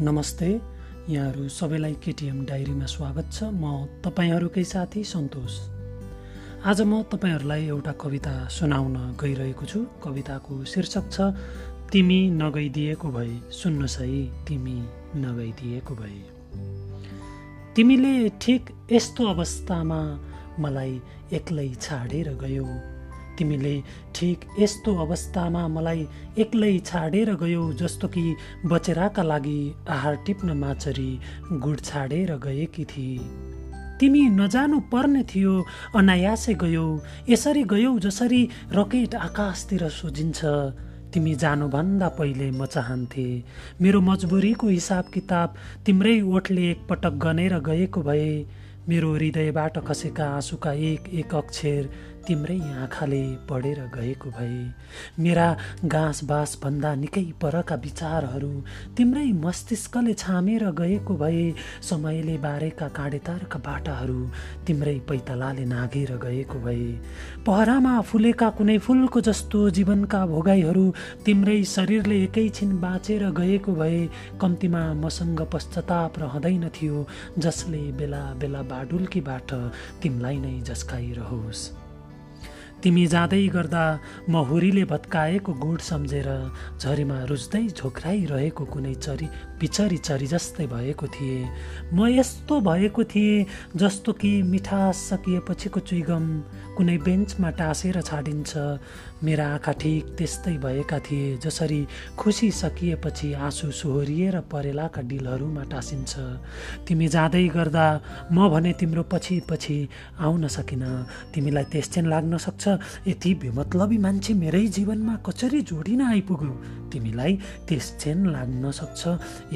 नमस्ते। यहाँहरू सबैलाई केटिएम डायरीमा स्वागत छ। म तपाईँहरूकै साथी सन्तोष। आज म तपाईँहरूलाई एउटा कविता सुनाउन गइरहेको छु। कविताको शीर्षक छ तिमी नगइदिएको भए सुन्नुहोस् है तिमी नगइदिएको भए। तिमीले ठिक यस्तो अवस्थामा मलाई एक्लै छाडेर गयौ। तिमीले ठिक यस्तो अवस्थामा मलाई एक्लै छाडेर गयौ जस्तो कि बचेराका लागि आहार टिप्न माचरी गुड छाडेर गएकी थिए तिमी नजानु पर्ने थियो अनायासै गयौ यसरी गयौ जसरी रकेट आकाशतिर सोझिन्छ। तिमी जानुभन्दा पहिले म चाहन्थे मेरो मजबुरीको हिसाब किताब तिम्रै ओठले एकपटक गनेर गएको भए मेरो हृदयबाट खसेका आँसुका एक एक अक्षर तिम्रै आँखाले पढेर गएको भए मेरा घाँस भन्दा निकै परका विचारहरू तिम्रै मस्तिष्कले छामेर गएको भए समयले बारेका काँडेतारका बाटाहरू तिम्रै पैतलाले नागेर गएको भए पहरामा फुलेका कुनै फुलको जस्तो जीवनका भोगाइहरू तिम्रै शरीरले एकैछिन बाँचेर गएको भए कम्तीमा मसँग पश्चाताप रहँदैन थियो जसले बेला बेला बाडुल्कीबाट तिमीलाई नै जस्काइरहोस्। तिमी जाँदै गर्दा म हुरीले भत्काएको गुड सम्झेर झरीमा रुच्दै झोक्राइरहेको कुनै चरी पिचरी चरी जस्तै भएको थिएँ। म यस्तो भएको थिएँ जस्तो कि मिठास सकिएपछिको चुइगम कुनै बेन्चमा टाँसेर छाडिन्छ। मेरा आँखा ठिक त्यस्तै भएका थिए जसरी खुसी सकिएपछि आँसु सोहोरिएर परेलाका डिलहरूमा टाँसिन्छ। तिमी जाँदै गर्दा म भने तिम्रो पछि पछि आउन सकिन। तिमीलाई त्यस लाग्न सक्छ? यति बेमतलबी मान्छे मेरै जीवनमा कसरी जोडिन आइपुग्यो तिमीलाई त्यस लाग्न सक्छ।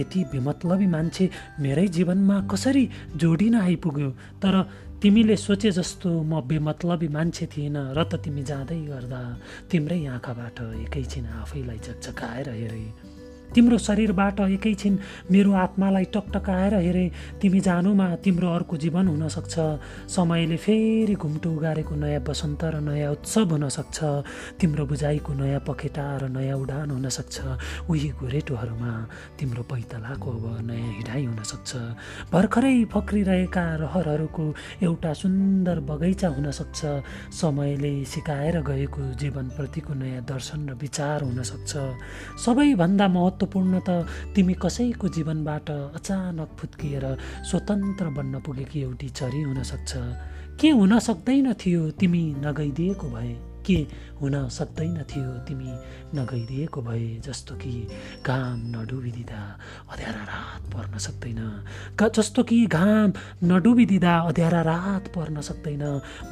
यति बेमतलबी मान्छे मेरै जीवनमा कसरी जोडिन आइपुग्यो? तर तिमीले सोचे जस्तो म बेमतलबी मान्छे थिएन र त तिमी जाँदै गर्दा तिम्रै आँखाबाट एकैछिन आफैलाई झकझकाएर हेरेँ। तिम्रो शरीरबाट एकैछिन मेरो आत्मालाई टकटकाएर हेरे तिमी जानुमा तिम्रो अर्को जीवन हुनसक्छ समयले फेरि घुम्टो उगारेको नयाँ बसन्त र नयाँ उत्सव हुनसक्छ तिम्रो बुझाइको नयाँ पखेटा र नयाँ उडान हुनसक्छ उही गोरेटोहरूमा तिम्रो पैतलाको अब नयाँ हिँडाइ हुनसक्छ भर्खरै फक्रिरहेका रहरहरूको एउटा सुन्दर बगैँचा हुनसक्छ समयले सिकाएर गएको जीवनप्रतिको नयाँ दर्शन र विचार हुनसक्छ सबैभन्दा महत्त्व महत्त्वपूर्ण त तिमी कसैको जीवनबाट अचानक फुत्किएर स्वतन्त्र बन्न पुगेकी एउटी चरी हुनसक्छ। के हुन सक्दैन थियो तिमी नगइदिएको भए? के हुन सक्दैन थियो। तिमी नगइदिएको भए जस्तो कि घाम नडुबिदिँदा अध्यारा रात पर्न सक्दैन। जस्तो कि घाम नडुबिदिँदा अध्यारा रात पर्न सक्दैन।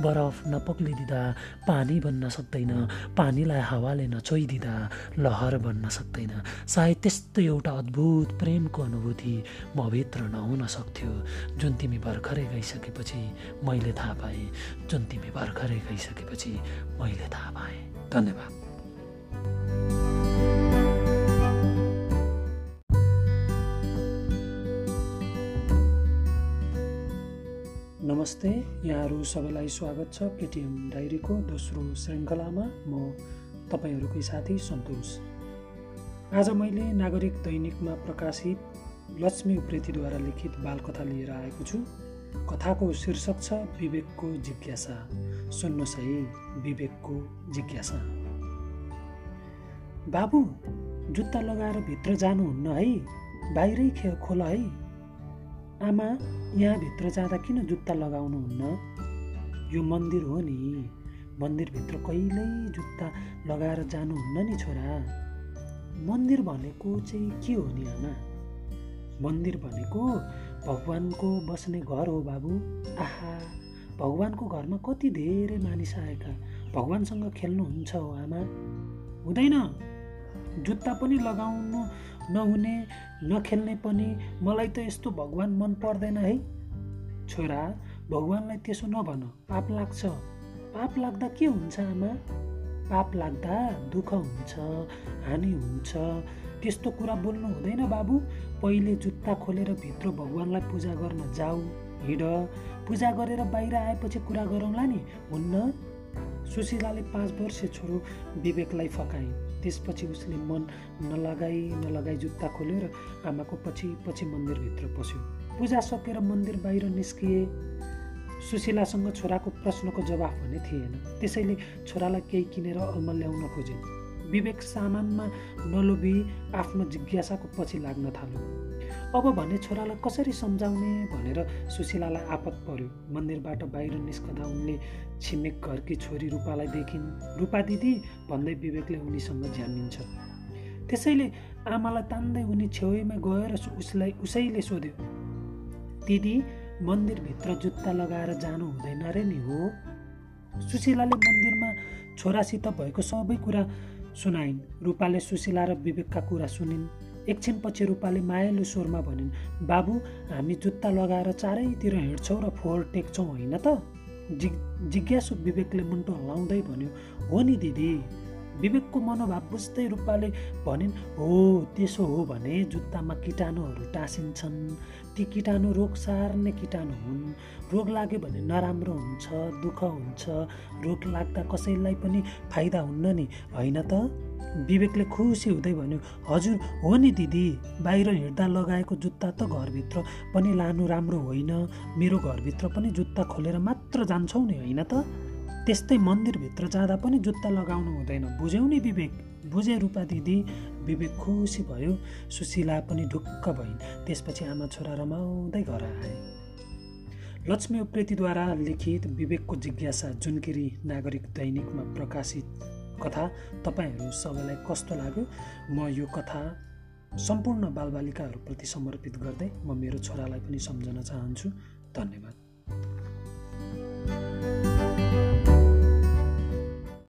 बरफ नपक्लिदिँदा पानी बन्न सक्दैन। पानीलाई हावाले नचोइदिँदा लहर बन्न सक्दैन। सायद त्यस्तो एउटा अद्भुत प्रेमको अनुभूति म भित्र नहुन सक्थ्यो। जुन तिमी भर्खरै गइसकेपछि मैले थाहा पाएँ। जुन तिमी भर्खरै गइसकेपछि मैले नमस्ते यहाँहरू सबैलाई स्वागत छ केटिएम डायरीको दोस्रो श्रृङ्खलामा। म तपाईँहरूकै साथी सन्तोष। आज मैले नागरिक दैनिकमा प्रकाशित लक्ष्मी उप्रेतीद्वारा लिखित बालकथा लिएर आएको छु। कथाको शीर्षक छ विवेकको जिज्ञासा। सुन्नुहोस् है विवेकको जिज्ञासा। बाबु जुत्ता लगाएर भित्र जानुहुन्न है? बाहिरै खे खोल है। आमा यहाँभित्र जाँदा किन जुत्ता लगाउनुहुन्न? यो मन्दिर हो नि। मन्दिरभित्र कहिल्यै जुत्ता लगाएर जानुहुन्न नि छोरा। मन्दिर भनेको चाहिँ के हो नि आमा? मन्दिर भनेको भगवान्को बस्ने घर हो बाबु। आहा भगवान्को घरमा कति धेरै मानिस आएका। भगवान्सँग खेल्नुहुन्छ हो आमा। हुँदैन। जुत्ता पनि लगाउनु नहुने नखेल्ने पनि मलाई त यस्तो भगवान् मन पर्दैन है। छोरा भगवान्लाई त्यसो नभन पाप लाग्छ। पाप लाग्दा के हुन्छ आमा? पाप लाग्दा दुःख हुन्छ हानि हुन्छ। त्यस्तो कुरा बोल्नु हुँदैन बाबु। पहिले जुत्ता खोलेर भित्र भगवान्लाई पूजा गर्न जाऊ हिँड। पूजा गरेर बाहिर आएपछि कुरा गरौँला नि हुन्न? सुशीलाले पाँच वर्ष छोरो विवेकलाई फकाइन् त्यसपछि उसले मन नलगाई नलगाई जुत्ता खोल्यो र आमाको पछि पछि मन्दिरभित्र पस्यो। पूजा सकेर मन्दिर बाहिर निस्किए। सुशीलासँग छोराको प्रश्नको जवाफ भने थिएन। त्यसैले छोरालाई केही किनेर ल्याउन खोजिन् विवेक सामानमा नलोभी आफ्नो जिज्ञासाको पछि लाग्न थाल्यो। अब भने छोरालाई कसरी सम्झाउने? भनेर सुशीलालाई आपत पर्यो। मन्दिरबाट बाहिर निस्कँदा उनले छिमेक घरकी छोरी रूपालाई देखिन्। रूपा दिदी भन्दै विवेकले उनीसँग झ्यामिन्छ त्यसैले आमालाई तान्दै उनी छेउमा गएर उसलाई उसैले सोध्यो दिदी मन्दिरभित्र जुत्ता लगाएर जानु हुँदैन रे नि हो? सुशीलाले मन्दिरमा छोरासित भएको सबै कुरा सुनाइन्। रूपाले सुशीला र विवेकका कुरा सुनिन्। एकछिनपछि रूपाले मायालु स्वरमा भनिन् बाबु हामी जुत्ता लगाएर चारैतिर हिँड्छौँ र फोहोर टेक्छौँ होइन त? जि जिज्ञासु विवेकले मुन्टो हलाउँदै भन्यो हो नि दिदी। विवेकको मनोभाव बुझ्दै रूपाले भनिन् हो त्यसो हो भने जुत्तामा किटाणुहरू टाँसिन्छन्। ती किटाणु रोग सार्ने किटाणु हुन्। रोग लाग्यो भने नराम्रो हुन्छ दुःख हुन्छ। रोग लाग्दा कसैलाई पनि फाइदा हुन्न नि होइन त? विवेकले खुसी हुँदै भन्यो हजुर हो नि दिदी। बाहिर हिँड्दा लगाएको जुत्ता त घरभित्र पनि लानु राम्रो होइन। मेरो घरभित्र पनि जुत्ता खोलेर मात्र जान्छौ नि होइन त? त्यस्तै मन्दिरभित्र जाँदा पनि जुत्ता लगाउनु हुँदैन। बुझ्यौ नि विवेक? बुझे रूपा दिदी। विवेक खुसी भयो। सुशीला पनि ढुक्क भइन्। त्यसपछि आमा छोरा रमाउँदै घर आए। लक्ष्मी उप्रेतीद्वारा लिखित विवेकको जिज्ञासा जुनकिरी नागरिक दैनिकमा प्रकाशित कथा तपाईँहरू सबैलाई कस्तो लाग्यो? म यो कथा सम्पूर्ण बालबालिकाहरूप्रति समर्पित गर्दै म मेरो छोरालाई पनि सम्झन चाहन्छु। धन्यवाद।